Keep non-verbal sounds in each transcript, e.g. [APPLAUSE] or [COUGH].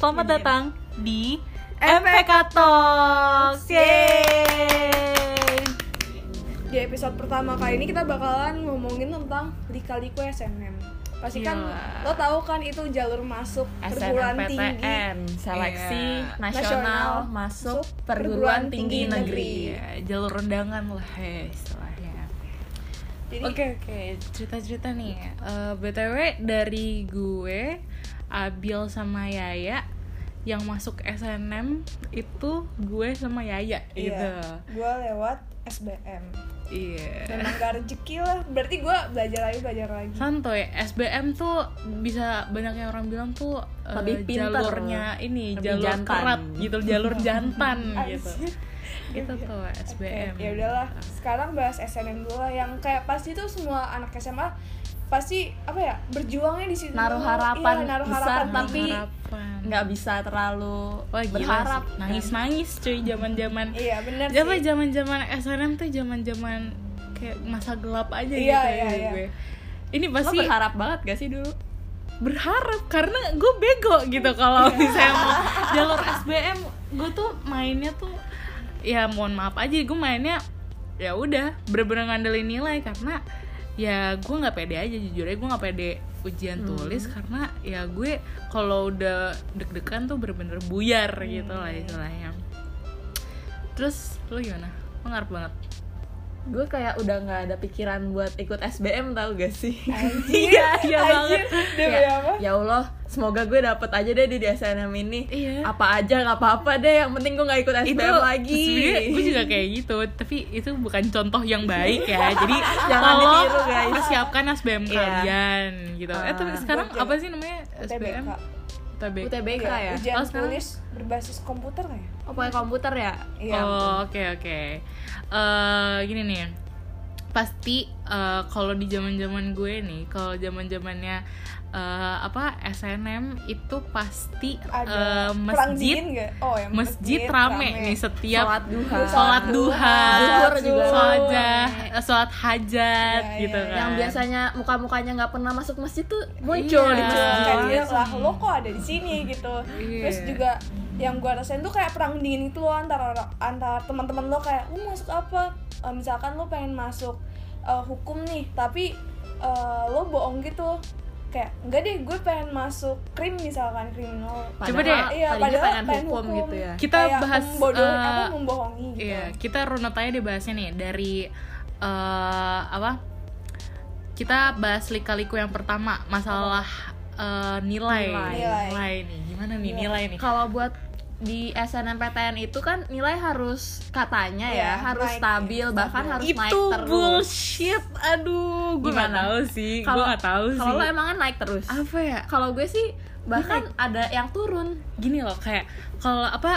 Selamat Jadi, datang di MPK Talks. Yeay. Di episode pertama kali ini kita bakalan ngomongin tentang lika-liku SNM. Pasti kan Iya. lo tahu kan itu jalur masuk perguruan tinggi. Seleksi Iya. nasional Nasional masuk perguruan perguruan tinggi tinggi negeri. Iya, jalur undangan lah heh, istilahnya. Jadi Oke oke, cerita-cerita nih. Eh, btw dari gue, Abil sama Yaya yang masuk SNM itu gue sama Yaya gitu. iya, gue lewat SBM. Iya. Memang gak rezeki lah. Berarti gue belajar lagi, belajar lagi. Santoy, SBM tuh bisa banyak yang orang bilang tuh eh, Lebih pinter. jalurnya ini Lebih jalur jantan. kerat gitu, jalur [LAUGHS] jantan gitu. Itu tuh SBM. Oke, ya udahlah. Sekarang bahas SNM dulu lah yang kayak pasti tuh semua anak SMA pasti apa ya berjuangnya di situ Naruh dulu. harapan iya, naruh besar, harapan tapi nggak bisa terlalu Wah, gila berharap sih. nangis-nangis cuy zaman-zaman iya bener Siapa sih zaman-zaman SNM tuh zaman-zaman kayak masa gelap aja Iya, gitu iya, ya iya. gue. Ini lo pasti berharap banget gak sih dulu berharap karena gue bego gitu kalau misalnya mau [LAUGHS] jalur SBM gue tuh mainnya tuh ya mohon maaf aja gue mainnya ya udah bener-bener ngandelin nilai karena ya gue nggak pede aja jujur aja gue nggak pede ujian tulis karena ya gue kalau udah deg-degan tuh bener-bener buyar gitu lah istilahnya. Terus lu gimana? Ngarep banget? Gue kayak udah nggak ada pikiran buat ikut SBM tau gak sih? Iya iya [LAUGHS] banget. Apa? ya Allah semoga gue dapet aja deh di SNM ini. Iya. apa aja nggak apa-apa deh. Yang penting gue nggak ikut SBM lagi. sebenarnya gue juga kayak gitu. Tapi itu bukan contoh yang baik ya. [LAUGHS] Jadi Jangan tolong ditiru, guys. persiapkan SBM Iya. kalian gitu. Eh tapi Ah. sekarang apa sih namanya? SBM UTBK UTBK Iya, ya? ujian Oh, sekarang? tulis berbasis komputer ya? Oh pakai komputer ya? Iya. Oh oke oke. Eh, gini nih. Pasti eh, kalau di zaman zaman gue nih kalau zaman zamannya eh, apa SNM itu pasti ada eh, perang masjid. oh ya masjid rame, nih setiap sholat duha. sholat duha, sholat rame. jah- sholat hajat Iya, gitu iya, kan. yang biasanya muka-mukanya nggak pernah masuk masjid tuh muncul Iya. di masjid. Kayak dia lah lo kok ada di sini? gitu. Iya. terus juga yang gua rasain tuh kayak perang dingin itu loh antara antara teman-teman lo kayak lo masuk apa? Eh, misalkan lo pengen masuk eh, hukum nih tapi eh, lo bohong gitu kayak enggak deh gue pengen masuk krim misalkan kriminal Coba Padahal deh. Iya, padahal pengen pengen hukum, hukum. gitu ya Kita Kayak bahas, membodoh- eh, apa membohongi gitu Iya, kita runut aja deh bahasnya nih dari eh, apa? Kita bahas lika-liku yang pertama, masalah eh, nilai. Nilai. nih. Gimana nih Iya. nilai nih? kalau buat di SNMPTN itu kan nilai harus katanya ya Iya, harus naik, stabil iya, bahkan stabil. harus Itu naik terus bullshit. Aduh, gue gak Gimana? tahu sih. Gue kalau gak tahu sih. kalau lo emang kan naik terus apa ya? kalau gue sih bahkan ada yang turun gini loh kayak kalau apa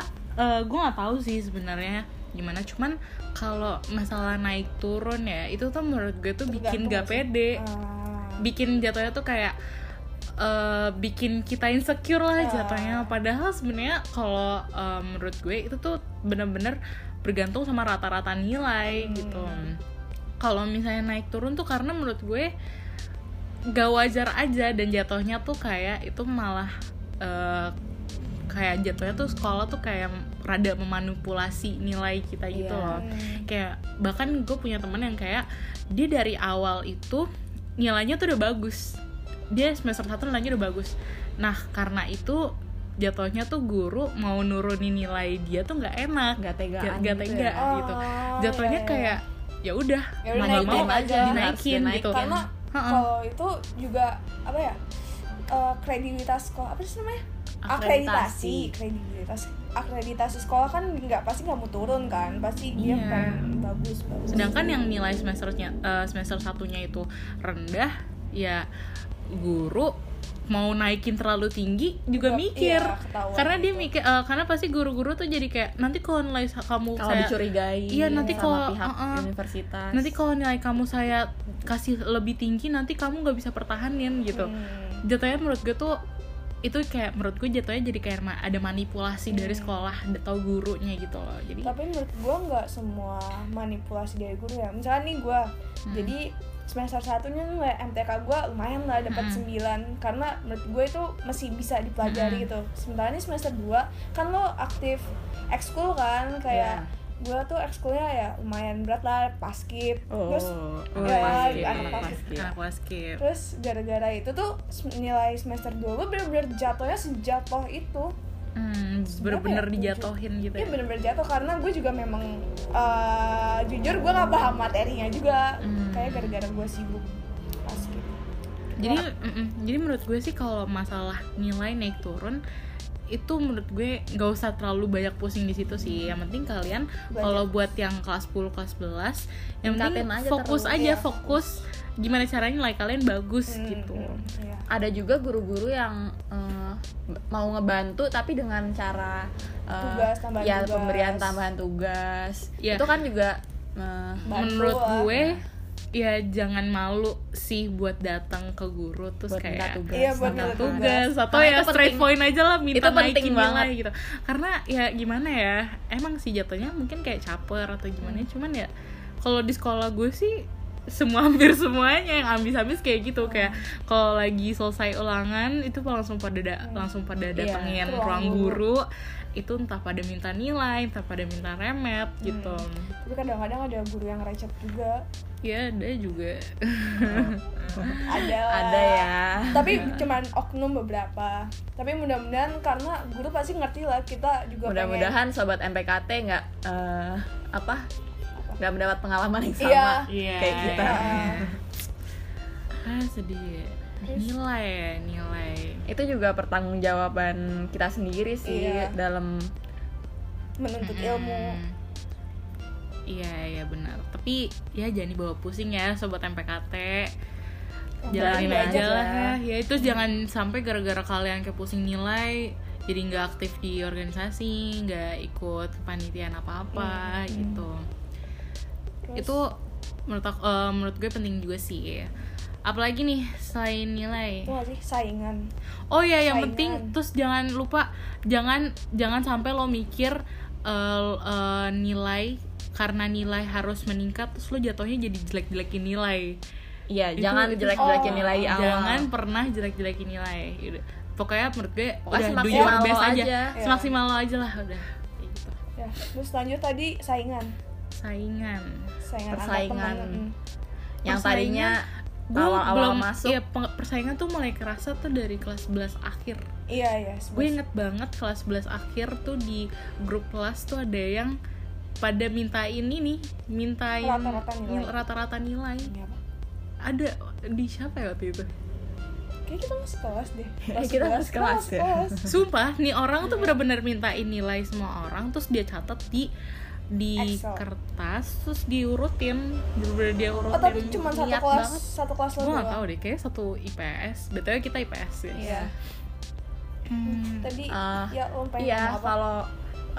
gue nggak tahu sih sebenarnya gimana cuman kalau masalah naik turun ya itu tuh menurut gue tuh bikin Tergantung gak pede Ah. bikin jatuhnya tuh kayak eh, bikin kita insecure lah Ah. jatuhnya padahal sebenarnya kalau eh, menurut gue itu tuh bener-bener bergantung sama rata-rata nilai Hmm. gitu kalau misalnya naik turun tuh karena menurut gue gak wajar aja dan jatuhnya tuh kayak itu malah eh, kayak jatuhnya tuh sekolah tuh kayak rada memanipulasi nilai kita gitu Iya. loh kayak bahkan gue punya temen yang kayak dia dari awal itu nilainya tuh udah bagus dia semester satu nilainya udah bagus nah karena itu jatuhnya tuh guru mau nurunin nilai dia tuh nggak enak nggak tegaan Gak- gak gitu tega ya. gitu Oh, jatuhnya iya, iya. kayak ya udah Ya mau nggak naikin mau aja. dinaikin gitu dinaikin. karena kalau itu juga apa ya eh, kredibilitas sekolah apa sih namanya akreditasi kredibilitas akreditasi sekolah kan nggak pasti nggak mau turun kan pasti dia Iya. pengen bagus bagus sedangkan yang nilai semesternya eh, semester satunya itu rendah ya guru mau naikin terlalu tinggi juga Juga, mikir iya, karena dia gitu. mikir eh, karena pasti guru-guru tuh jadi kayak nanti kalau nilai kamu kalau saya dicurigai Iya, nanti kalau- pihak uh-uh. universitas nanti kalau nilai kamu saya kasih lebih tinggi nanti kamu nggak bisa pertahanin gitu Hmm. jatuhnya menurut gue tuh itu kayak menurut gue jatuhnya jadi kayak ada manipulasi dari Hmm. sekolah atau gurunya gitu loh jadi tapi menurut gua nggak semua manipulasi dari guru ya misalnya nih gua Hmm. jadi semester satunya nilai MTK gue lumayan lah dapat Mm. 9 karena menurut gue itu masih bisa dipelajari Mm. gitu. Sementara ini semester 2 kan lo aktif ekskul kan kayak Iya. gue tuh ekskulnya ya lumayan berat lah paskib terus oh, ya, anak anak paskib terus gara-gara itu tuh nilai semester 2 gue bener-bener jatuhnya sejatuh itu hmm, bener-bener ya? dijatuhin gitu Iya ya bener-bener jatuh karena gue juga memang eh, jujur gue gak paham materinya juga Hmm. kayak gara-gara gue sibuk paskib jadi mm-mm. jadi menurut gue sih kalau masalah nilai naik turun itu menurut gue nggak usah terlalu banyak pusing di situ sih yang penting kalian kalau buat yang kelas 10 kelas 11 yang penting aja fokus terus, aja iya. fokus gimana caranya nilai kalian bagus Hmm, gitu hmm, iya. ada juga guru-guru yang eh, mau ngebantu tapi dengan cara eh, Tugas, tambahan ya tugas. pemberian tambahan tugas Iya. itu kan juga Bantu menurut lah. gue ya jangan malu sih buat datang ke guru terus buat minta kayak tugas Iya, buat minta minta tugas atau Karena ya itu straight penting. point aja lah minta Itu penting naikin nilai banget. gitu karena ya gimana ya emang sih jatuhnya mungkin kayak caper atau gimana Hmm. cuman ya kalau di sekolah gue sih semua [LAUGHS] hampir semuanya yang ambis-ambis kayak gitu. Kayak Hmm. kalau lagi selesai ulangan itu langsung pada da- langsung pada Iya, datengin ke ruang guru. Itu entah pada minta nilai entah pada minta remet gitu. Tapi kadang-kadang ada guru yang recet juga. Ya ada juga. [LAUGHS] Ada ada ya. Tapi cuman oknum beberapa. Tapi mudah-mudahan karena guru pasti ngerti lah kita juga mudah-mudahan sobat MPKT nggak eh, apa nggak mendapat pengalaman yang sama Iya. Iya. kayak kita ah sedih ya. nilai ya nilai itu juga pertanggungjawaban kita sendiri sih Iya. dalam menuntut ilmu Hmm. iya iya benar tapi ya jangan dibawa pusing ya sobat MPKT jalanin aja aja. lah ya ya itu jangan sampai gara-gara kalian kayak pusing nilai jadi nggak aktif di organisasi nggak ikut kepanitiaan apa-apa gitu Terus, itu menurut aku, eh, menurut gue penting juga sih. Apalagi nih selain nilai. Itu gak sih? Saingan. Oh ya yang Saingan. penting terus jangan lupa jangan jangan sampai lo mikir eh, eh, nilai karena nilai harus meningkat terus lo jatuhnya jadi jelek-jelekin nilai. Iya Itu- jangan itu- jelek-jelekin oh, nilai di awal. Jangan pernah jelek-jelekin nilai. Udah. pokoknya menurut gue Pokoknya udah do semaksimal your best aja, aja. Semaksimal lo aja lah udah. Gitu. Ya terus lanjut tadi saingan saingan saingan antar Persaingan. teman mm. yang Persaingan, tadinya awal-awal belum masuk ya persaingan tuh mulai kerasa tuh dari kelas 11 akhir iya iya gue inget banget kelas 11 akhir tuh di grup kelas tuh ada yang pada mintain ini mintain Rata-rata nilai. nil- rata-rata nilai apa? ada di siapa ya waktu itu Kayak kita masih kelas deh [LAUGHS] Kita masih kelas ya. sumpah nih orang Iya. tuh bener-bener mintain nilai semua orang terus dia catat di di Excel. kertas terus diurutin bener-bener dia urutin Oh tapi cuma satu kelas banget. satu kelas lo gue tahu deh kayak satu IPS btw kita IPS ya Iya. Hmm. Tadi Ah, ya lo pengen iya kalau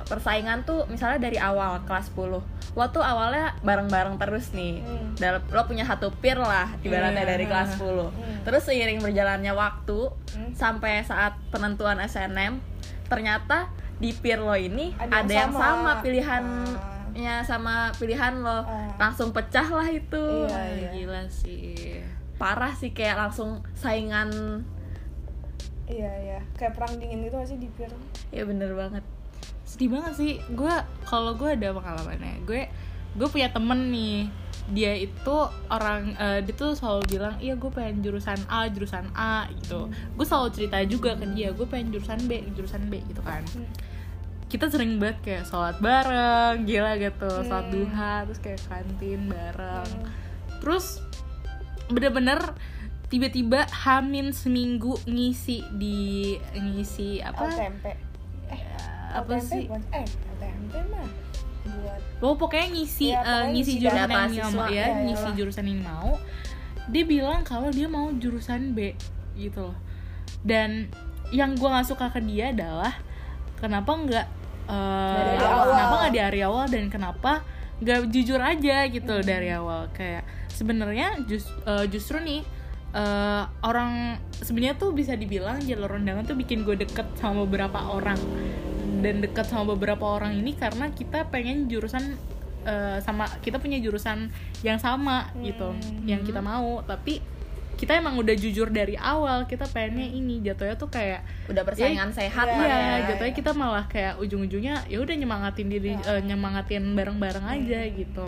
persaingan tuh misalnya dari awal kelas 10 lo tuh awalnya bareng-bareng terus nih Hmm. dalam lo punya satu peer lah ibaratnya Iya. dari kelas 10 Hmm. terus seiring berjalannya waktu Hmm. sampai saat penentuan SNM ternyata di peer lo ini Ada ada, yang yang sama. sama, pilihannya sama pilihan lo. Ah. langsung pecah lah itu. Iya, Ah, iya. gila sih. Parah sih kayak langsung saingan. Iya iya. Kayak perang dingin gitu masih di peer? Ya bener banget. Sedih banget sih. Gue kalau gue ada pengalamannya. Gue gue punya temen nih dia itu orang eh, dia tuh selalu bilang iya gue pengen jurusan A jurusan A gitu gue selalu cerita juga ke dia gue pengen jurusan B jurusan B gitu kan Hmm. kita sering banget kayak sholat bareng gila gitu sholat Hmm. duha terus kayak kantin bareng Hmm. terus bener-bener tiba-tiba hamin seminggu ngisi di ngisi apa LTMP eh apa LTMP sih eh Oh pokoknya ngisi eh, pokoknya ngisi ngisi jurusan yang dia mau ya, iya. ngisi jurusan yang mau. Dia bilang kalau dia mau jurusan B gitu loh. Dan yang gua nggak suka ke dia adalah kenapa nggak Dari awal. kenapa nggak dari awal dan kenapa nggak jujur aja gitu Hmm. dari awal kayak sebenarnya jus- eh, justru nih eh, orang sebenarnya tuh bisa dibilang jalur undangan tuh bikin gue deket sama beberapa orang dan deket sama beberapa orang ini karena kita pengen jurusan eh, sama kita punya jurusan yang sama gitu Hmm. yang kita mau. Tapi kita emang udah jujur dari awal kita pengennya ini. Jatuhnya tuh kayak udah persaingan sehat iya, lah Iya, ya. jatuhnya kita malah kayak ujung-ujungnya ya udah nyemangatin diri Iya. eh, nyemangatin bareng-bareng aja gitu.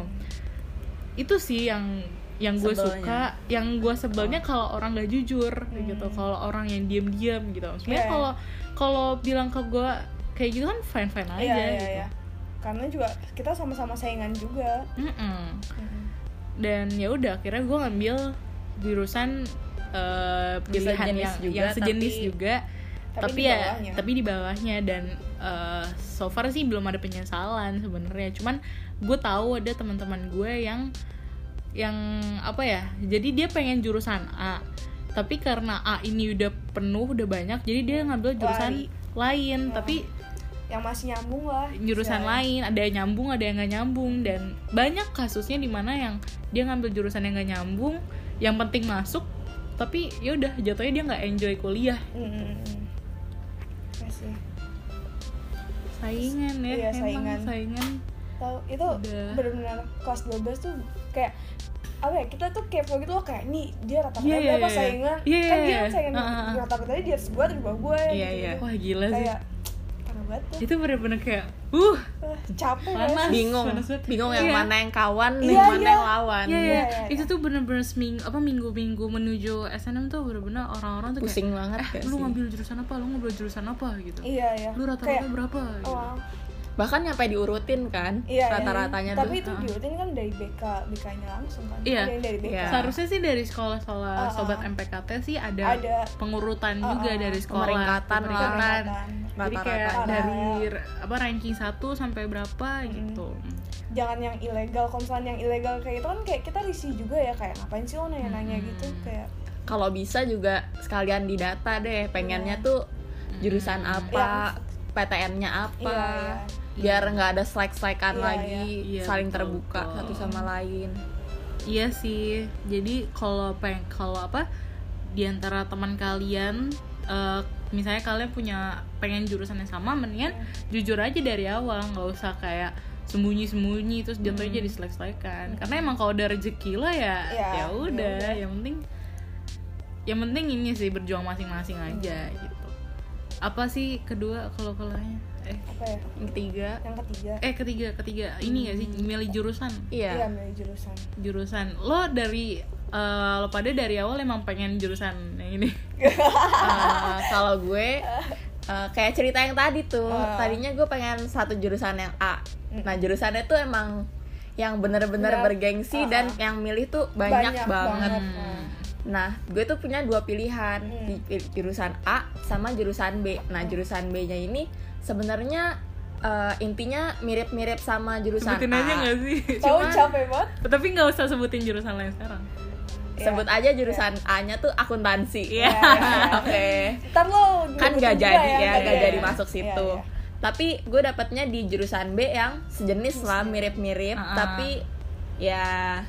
Itu sih yang yang gue suka, yang gue sebelnya kalau orang gak jujur gitu, kalau orang yang diam-diam gitu. Sebenarnya kalau kalau bilang ke gue kayak gitu kan fine-fine aja iya iya gitu. iya karena juga kita sama-sama saingan juga Mm-mm. Dan ya udah akhirnya gue ngambil jurusan eh, pilihan yang, juga, yang sejenis tapi- juga Tapi tapi, ya bawahnya. tapi di bawahnya dan eh, so far sih belum ada penyesalan sebenarnya cuman gue tahu ada teman-teman gue yang yang apa ya jadi dia pengen jurusan A tapi karena A ini udah penuh udah banyak jadi dia ngambil jurusan Lari. lain Hmm. tapi yang masih nyambung lah jurusan istilahnya. lain ada yang nyambung ada yang nggak nyambung dan banyak kasusnya di mana yang dia ngambil jurusan yang nggak nyambung yang penting masuk tapi ya udah jatuhnya dia nggak enjoy kuliah Mm, mm, mm. Iya sih saingan ya Iya, emang saingan. saingan tahu itu benar-benar kelas 12 tuh kayak apa ya kita tuh kepo gitu loh kayak nih dia rata-rata Iya, iya, berapa iya. saingan Iya, kan iya, dia iya. kan saingan Ah, ah, ah. rata-rata dia di atas gue atau di bawah gue Iya, gitu, iya. wah gila sih kayak parah banget tuh itu bener-bener kayak uh capek Panas. bingung Panas banget. bingung yang Iya. mana yang kawan Iya, yang mana iya. yang lawan Iya, Iya, iya. iya, itu iya. tuh bener-bener seminggu apa minggu-minggu menuju SNM tuh bener-bener orang-orang tuh pusing kayak banget eh lu sih ngambil jurusan apa lu ngambil jurusan apa gitu iya iya lu rata-rata Kayak, berapa gitu. oh, bahkan nyampe diurutin kan iya, iya. rata-ratanya tapi tuh itu diurutin kan dari BK BK nya langsung kan Iya. dari BK Iya. seharusnya sih dari sekolah-sekolah Ah, ah. sobat MPKT sih ada, Ada. pengurutan Ah, juga ah. dari sekolah Pemeringkatan lah. Pemeringkatan. Pemeringkatan. jadi kayak Rata-rata. dari apa ranking 1 sampai berapa gitu jangan yang ilegal kalau misalnya yang ilegal kayak itu kan kayak kita risih juga ya kayak ngapain sih lo nanya-nanya Hmm. gitu kayak kalau bisa juga sekalian didata deh pengennya tuh jurusan apa PTN-nya apa Iya, iya. biar nggak ada slack-slackan Iya, lagi iya. Iya, saling betul, terbuka betul. satu sama lain Iya sih. Jadi kalau peng kalau apa di antara teman kalian eh, misalnya kalian punya pengen jurusan yang sama mendingan jujur aja dari awal. Nggak usah kayak sembunyi-sembunyi terus jatuhnya jadi selek-selekan. Karena emang kalau udah rezeki lo ya Ya, ya udah ya udah. yang penting yang penting ini sih berjuang masing-masing aja gitu. Apa sih kedua kalau kalahnya? Eh apa ya? yang ketiga. Yang ketiga. Eh ketiga ketiga. Ini gak sih? Milih jurusan? Iya iya. milih jurusan. Jurusan. Lo dari eh, lo pada dari awal emang pengen jurusan yang ini [LAUGHS] Eh, kalau gue eh, kayak cerita yang tadi tuh Ah. tadinya gue pengen satu jurusan yang A nah jurusannya tuh emang yang bener-bener Benar. bergengsi Ah, dan ah. yang milih tuh banyak, Banyak banget. banget. Hmm. Nah, gue tuh punya dua pilihan Hmm. di jurusan A sama jurusan B. Nah, jurusan B-nya ini sebenarnya eh, intinya mirip-mirip sama jurusan sebutin A. aja gak sih tahu Cuman- capek banget tapi nggak usah sebutin jurusan lain sekarang Sebut aja jurusan A-nya tuh akuntansi. Iya, iya. [LAUGHS] Oke. ntar lo Kan gak jadi ya, nggak gak jadi. jadi masuk Iya, situ. iya. Tapi gue dapetnya di jurusan B yang sejenis lah, mirip-mirip, Ah. tapi ya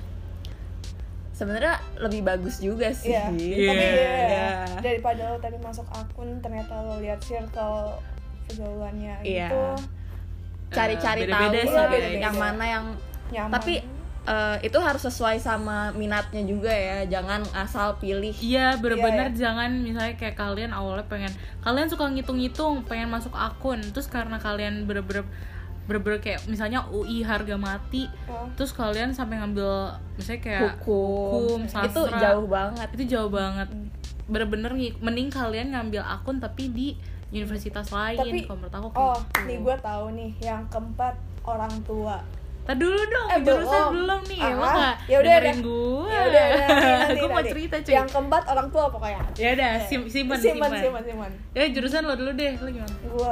sebenarnya lebih bagus juga sih. Iya, Iya. tapi ya, Iya. daripada lo tadi masuk akun ternyata lo lihat circle pergaulannya Iya. gitu Cari-cari Eh, tahu sih, yang mana yang nyaman tapi eh, itu harus sesuai sama minatnya juga ya. Jangan asal pilih. Iya bener-bener Iya, jangan misalnya kayak kalian awalnya pengen kalian suka ngitung-ngitung pengen masuk akun. Terus karena kalian bener-bener bener-bener kayak misalnya UI harga mati Oh. terus kalian sampai ngambil misalnya kayak hukum, hukum, itu sastra. jauh banget. Itu jauh banget. Bener-bener ngik- mending kalian ngambil akun tapi di universitas lain. Tapi- kalau menurut aku oh gitu. nih gue tahu nih yang keempat orang tua Tadi dulu dong, Eh, jurusan belum. belum nih, Ah, emang gak ya udah, gue ya udah [LAUGHS] Gue mau cerita cuy. Yang keempat orang tua pokoknya. Ya udah, sim simpan, simpan simpan simpan simpan Ya jurusan lo dulu deh, lo gimana? gue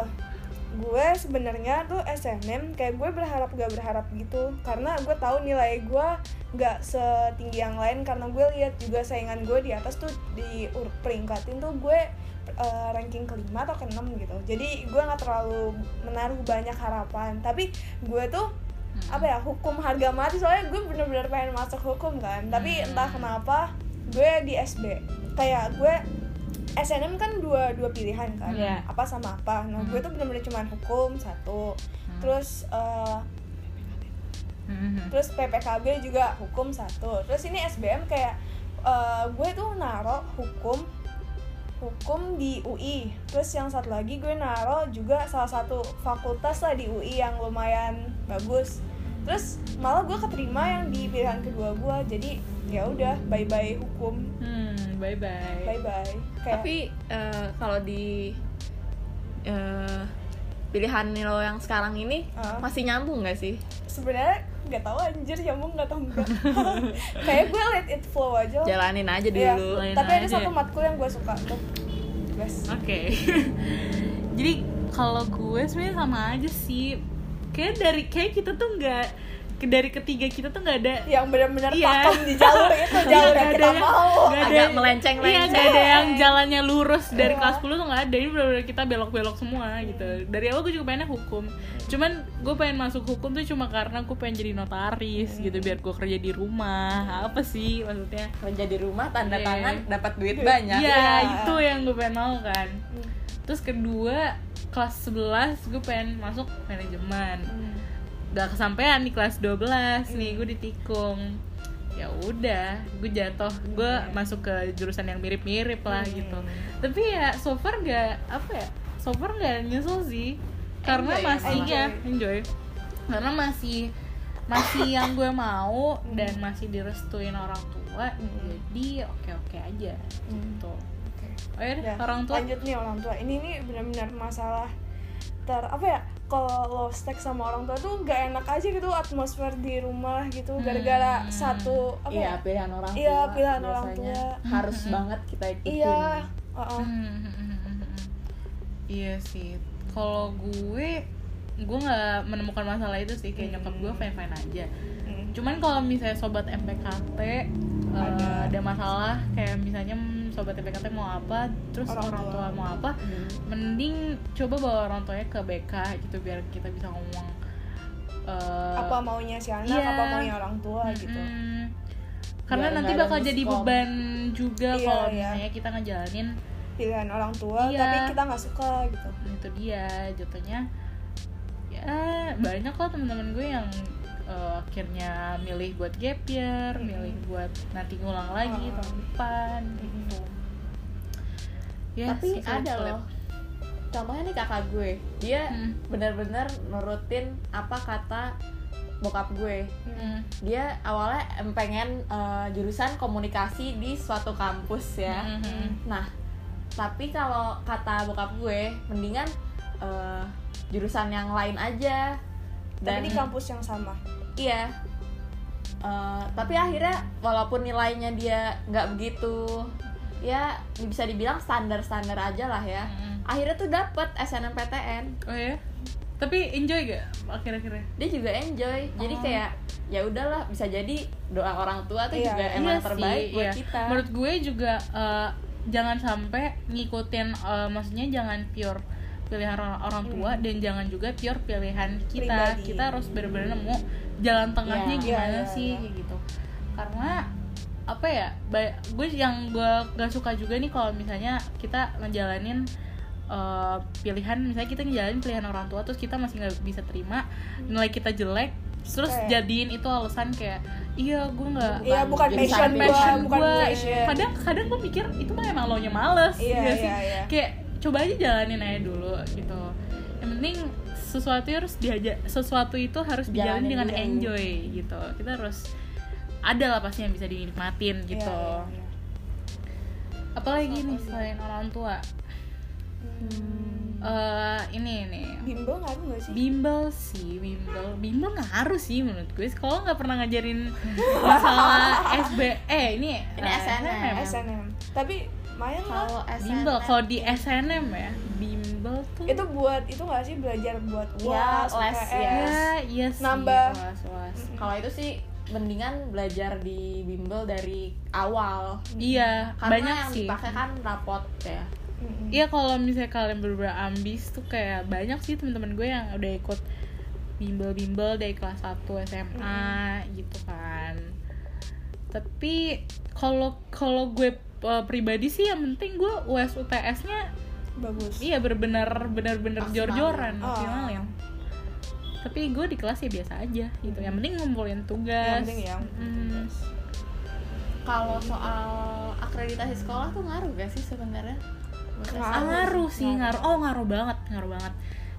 gue sebenarnya tuh SNM kayak gue berharap gak berharap gitu. Karena gue tahu nilai gue nggak setinggi yang lain karena gue lihat juga saingan gue di atas tuh di peringkatin tuh gue eh, ranking kelima atau keenam gitu. Jadi gue nggak terlalu menaruh banyak harapan. Tapi gue tuh apa ya hukum harga mati. Soalnya gue bener-bener pengen masuk hukum kan. Tapi Hmm. entah kenapa gue di SB kayak gue SNM kan dua dua pilihan kan. Iya. apa sama apa. Nah gue tuh bener-bener cuman hukum satu. Hmm. terus Mhm. terus PPKB juga hukum satu. Terus ini SBM kayak eh, gue tuh naro hukum hukum di UI terus yang satu lagi gue naro juga salah satu fakultas lah di UI yang lumayan bagus. Terus malah gue keterima yang di pilihan kedua gue jadi ya udah bye bye hukum. Hmm, bye bye. bye bye kayak Tapi eh, kalau di eh, pilihan lo yang sekarang ini Ah. masih nyambung nggak sih? sebenarnya nggak tahu anjir nyambung nggak tahu enggak [LAUGHS] kayak gue let it flow aja Jalanin aja Iya, dulu. Lain tapi ada aja. satu matkul yang gue suka tuh Yes. Oke. [LAUGHS] Jadi kalau gue sebenarnya sama aja sih. Kayak dari kayak kita tuh nggak dari ketiga kita tuh nggak ada yang benar-benar Iya. pakem di jalur [LAUGHS] itu Iya, jalur yang nggak kita ada- mau nggak ada Agak melenceng-lenceng. Iya, nggak ada yang jalannya lurus dari Iya. kelas 10 tuh nggak ada. Ini benar-benar kita belok-belok semua gitu. Dari awal gue juga pengennya hukum. Cuman gue pengen masuk hukum tuh cuma karena gue pengen jadi notaris gitu biar gue kerja di rumah. Apa sih maksudnya? Kerja di rumah tanda Iya. tangan dapat duit banyak. Iya, Iya. itu yang gue pengen mau kan. Hmm. Terus kedua kelas 11 gue pengen masuk manajemen. Hmm. Gak kesampaian di kelas 12 nih gue ditikung. Ya udah, gue jatuh, gue masuk ke jurusan yang mirip-mirip lah gitu. Tapi ya so far gak apa ya? So far gak nyesel sih. Karena Enjoy masih malah. ya enjoy. Karena masih masih yang gue mau dan masih direstuin orang tua. Jadi oke-oke aja gitu. Oke. Oh ya Ya, orang tua lanjut nih orang tua ini nih benar-benar masalah ter apa ya kalau lo stack sama orang tua tuh gak enak aja gitu atmosfer di rumah gitu gara-gara Hmm. satu apa Iya, ya pilihan orang tua. Iya, pilihan orang tua. Harus banget kita ikutin. iya uh-uh. Hmm, Iya sih. Kalau gue gue nggak menemukan masalah itu sih kayak nyokap gue fine fine aja. Hmm. Cuman kalau misalnya sobat MPKT eh, Ada. ada masalah kayak misalnya hmm, sobat MPKT mau apa, terus Orang orang, tua. tua. mau apa, Hmm. mending coba bawa orang tuanya ke BK gitu biar kita bisa ngomong eh, apa maunya si anak iya. apa maunya orang tua gitu Mm-mm. Karena Biar nanti bakal jadi miskom. beban juga Iya, kalau iya. misalnya kita ngejalanin pilihan orang tua Iya. tapi kita nggak suka gitu itu dia jatuhnya ya banyak kok teman-teman gue yang eh, akhirnya milih buat gap year, milih buat nanti ngulang lagi Oh. tahun depan gitu. Ya, Tapi sih, ada sulit. loh. Contohnya nih kakak gue, dia Hmm. benar-benar nurutin apa kata bokap gue. Hmm. Dia awalnya pengen eh, jurusan komunikasi di suatu kampus ya. Mhm. Nah, tapi kalau kata bokap gue, mendingan eh, jurusan yang lain aja. tapi di kampus yang sama Iya. Eh, tapi akhirnya walaupun nilainya dia nggak begitu, ya bisa dibilang standar-standar aja lah ya. Mhm. Akhirnya tuh dapet SNMPTN. Oh ya? Tapi enjoy gak akhir-akhirnya? Dia juga enjoy. Jadi Oh. kayak ya udahlah bisa jadi doa orang tua tuh Iya, juga iya emang Iya yang terbaik sih, buat iya. kita. Menurut gue juga eh, jangan sampai ngikutin eh, maksudnya jangan pure pilihan orang, orang tua dan jangan juga pure pilihan kita. Hmm. Pribadi. Kita harus benar-benar nemu jalan tengahnya Iya, gimana iya, iya, sih kayak gitu. Karena apa ya? gue yang gue gak suka juga nih kalau misalnya kita ngejalanin eh, pilihan misalnya kita ngejalanin pilihan orang tua terus kita masih nggak bisa terima nilai kita jelek terus Kayak- jadiin itu alasan kayak iya gue nggak Iya, bukan passion passion bukan gue passion. kadang kadang gue pikir itu mah emang lo nya males Iya, nggak sih iya, iya. kayak coba aja jalanin aja dulu gitu yang penting sesuatu harus diajak sesuatu itu harus dijalani dengan enjoy gitu kita harus ada lah pasti yang bisa dinikmatin gitu Iya, iya, iya. apalagi nih selain orang tua Hmm. Eh ini nih bimbel ngaruh nggak sih bimbel sih bimbel bimbel ngaruh sih menurut gue sekolah nggak pernah ngajarin masalah [LAUGHS] SB eh ini Ini eh, SNM. SNM tapi main Kalau SNM bimbel kalau di SNM ya bimbel tuh itu buat itu nggak sih belajar buat Iya, UAS, les, UTS. ya iya sih Nambah. was, was. kalau itu sih mendingan belajar di bimbel dari awal. iya Karena banyak yang sih dipakai kan rapot ya. Iya kalau misalnya kalian bener ambis tuh kayak banyak sih teman-teman gue yang udah ikut bimbel-bimbel dari kelas 1 SMA gitu kan. Tapi kalau kalau gue uh, pribadi sih yang penting gue US UTS-nya bagus iya bener-bener Maksimalin. jor-joran Oh. maksimalin. Tapi gue di kelas ya biasa aja gitu yang penting ngumpulin tugas yang penting ya Mm. kalau soal akreditasi sekolah tuh ngaruh gak sih sebenarnya Ngaruh. Sih Ngaruh. ngaruh oh ngaruh banget ngaruh banget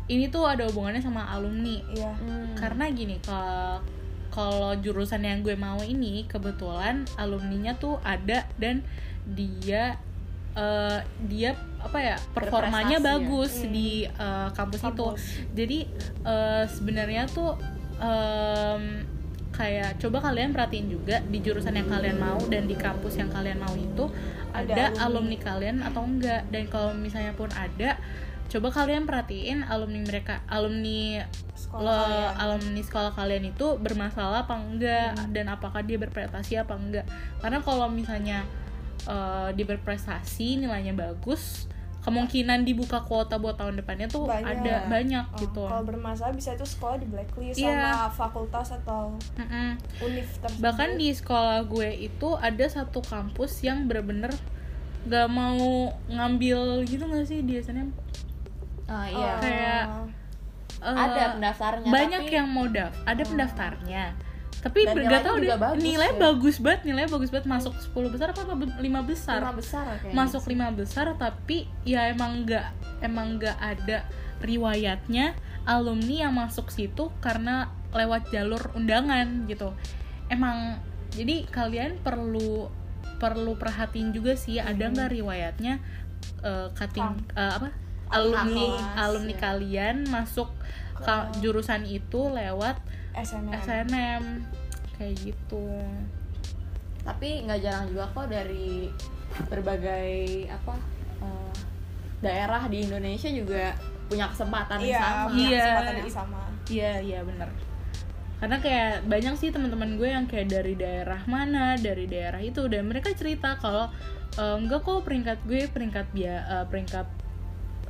ini tuh ada hubungannya sama alumni iya Hmm. karena gini kalau kalau jurusan yang gue mau ini kebetulan alumninya tuh ada dan dia eh, dia apa ya performanya ya? bagus Hmm. di eh, kampus, itu Kampus. jadi eh, sebenarnya tuh em, kayak coba kalian perhatiin juga di jurusan yang kalian mau dan di kampus yang kalian mau itu Ada ada, alumni. alumni. kalian atau enggak dan kalau misalnya pun ada coba kalian perhatiin alumni mereka alumni sekolah lo kalian. alumni sekolah kalian itu bermasalah apa enggak Hmm. dan apakah dia berprestasi apa enggak karena kalau misalnya eh, dia berprestasi nilainya bagus kemungkinan dibuka kuota buat tahun depannya tuh Banyak. ada banyak Oh, gitu kalau bermasalah bisa itu sekolah di blacklist Iya. sama fakultas atau Mm-mm. univ tersebut bahkan di sekolah gue itu ada satu kampus yang bener-bener gak mau ngambil gitu gak sih di SNM Oh, Oh, iya kayak eh, ada pendaftarnya banyak tapi- yang mau daf ada Oh. pendaftarnya tapi Dan ber- nilainya gak tau juga deh bagus nilai ya. bagus banget nilai bagus banget masuk 10 besar apa lima besar lima besar kayaknya masuk sih. lima besar tapi ya emang nggak emang nggak ada riwayatnya alumni yang masuk situ karena lewat jalur undangan gitu emang jadi kalian perlu perlu perhatiin juga sih ada Hmm. nggak riwayatnya eh, cutting Kam. eh, apa alumni alumni ya. kalian masuk jurusan itu lewat SNM SNM kayak gitu. Tapi nggak jarang juga kok dari berbagai apa eh, daerah di Indonesia juga punya kesempatan yang iya sama. punya Iya. kesempatan yang sama. Iya iya bener. Karena kayak banyak sih teman-teman gue yang kayak dari daerah mana dari daerah itu dan mereka cerita kalau e, enggak kok peringkat gue peringkat bia eh, peringkat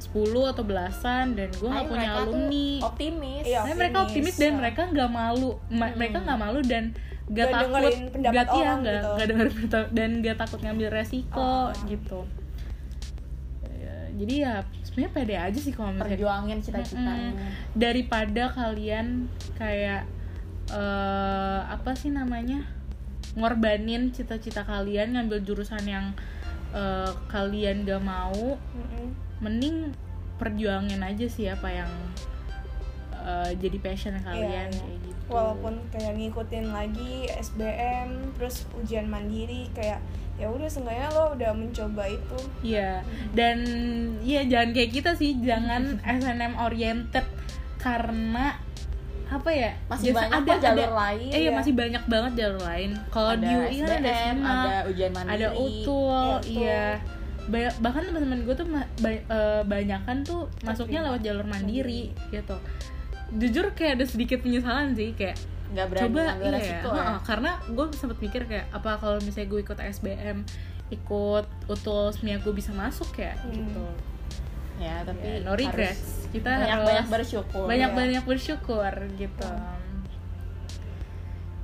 10 atau belasan dan gue nggak punya mereka tuh alumni optimis Iya. Tapi mereka optimis dan mereka nggak malu Ma- Hmm. mereka nggak malu dan gak Nggak takut dengerin pendapat nggak- iya, orang nggak gitu. pendapat- dan gak takut ngambil resiko Oh. gitu Ya, jadi ya sebenarnya pede aja sih kalau misalnya perjuangin cita-citanya daripada kalian kayak eh apa sih namanya ngorbanin cita-cita kalian ngambil jurusan yang eh, kalian gak mau Mm-mm. Mending perjuangin aja sih apa yang eh, jadi passion kalian Iya, iya. kayak gitu walaupun kayak ngikutin lagi SBM terus ujian mandiri kayak ya udah seenggaknya lo udah mencoba itu Iya, dan iya jangan kayak kita sih, jangan [LAUGHS] SNM oriented karena apa ya? Masih biasa banyak kok jalur lain, Eh, iya, ya. masih banyak banget jalur lain. Kalau ada di UI kan ada SBM, ada ujian mandiri ada utul, Iya, utul. Ba- bahkan teman-teman gue tuh ma- ba- eh, banyakan tuh masuknya lewat jalur mandiri gitu. Jujur kayak ada sedikit penyesalan sih kayak nggak berani coba iya resiko ya. ya karena gue sempet mikir kayak apa kalau misalnya gue ikut SBM ikut utul semia gue bisa masuk ya Hmm. gitu ya tapi Ya, no regrets kita banyak harus banyak bersyukur banyak ya. banyak bersyukur gitu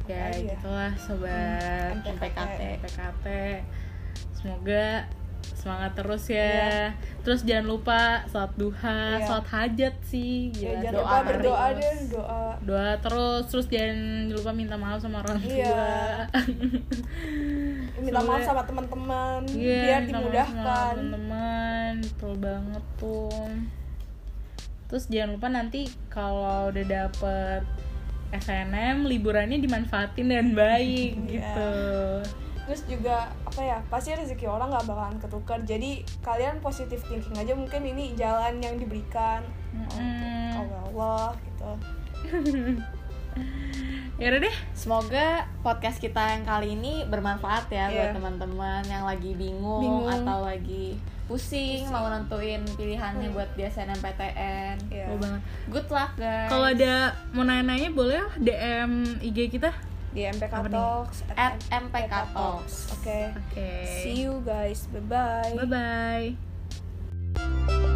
ya Makasih ya. gitulah sobat Hmm, MPKT. PKT semoga semangat terus ya Iya. terus jangan lupa sholat duha Iya. sholat hajat sih ya gila jangan doa lupa berdoa terus. deh doa doa terus terus jangan lupa minta maaf sama orang tua Iya. [LAUGHS] minta maaf sama teman-teman Iya, biar dimudahkan teman-teman betul banget tuh terus jangan lupa nanti kalau udah dapet SNM liburannya dimanfaatin dengan baik Iya. gitu terus juga apa ya pasti rezeki orang nggak bakalan ketukar jadi kalian positif thinking aja mungkin ini jalan yang diberikan Mm-mm. oleh Allah gitu [LAUGHS] ya udah deh Semoga podcast kita yang kali ini bermanfaat ya buat Iya. teman-teman yang lagi bingung, Bingung. atau lagi pusing, Pusing. mau nentuin pilihannya Hmm. buat di SNMPTN. Iya. Betul banget Good luck guys. kalau ada mau nanya-nanya boleh lah DM IG kita di MPK Apa nih? Talks At MPK Talks. oke. Oke. See you guys. Bye bye bye bye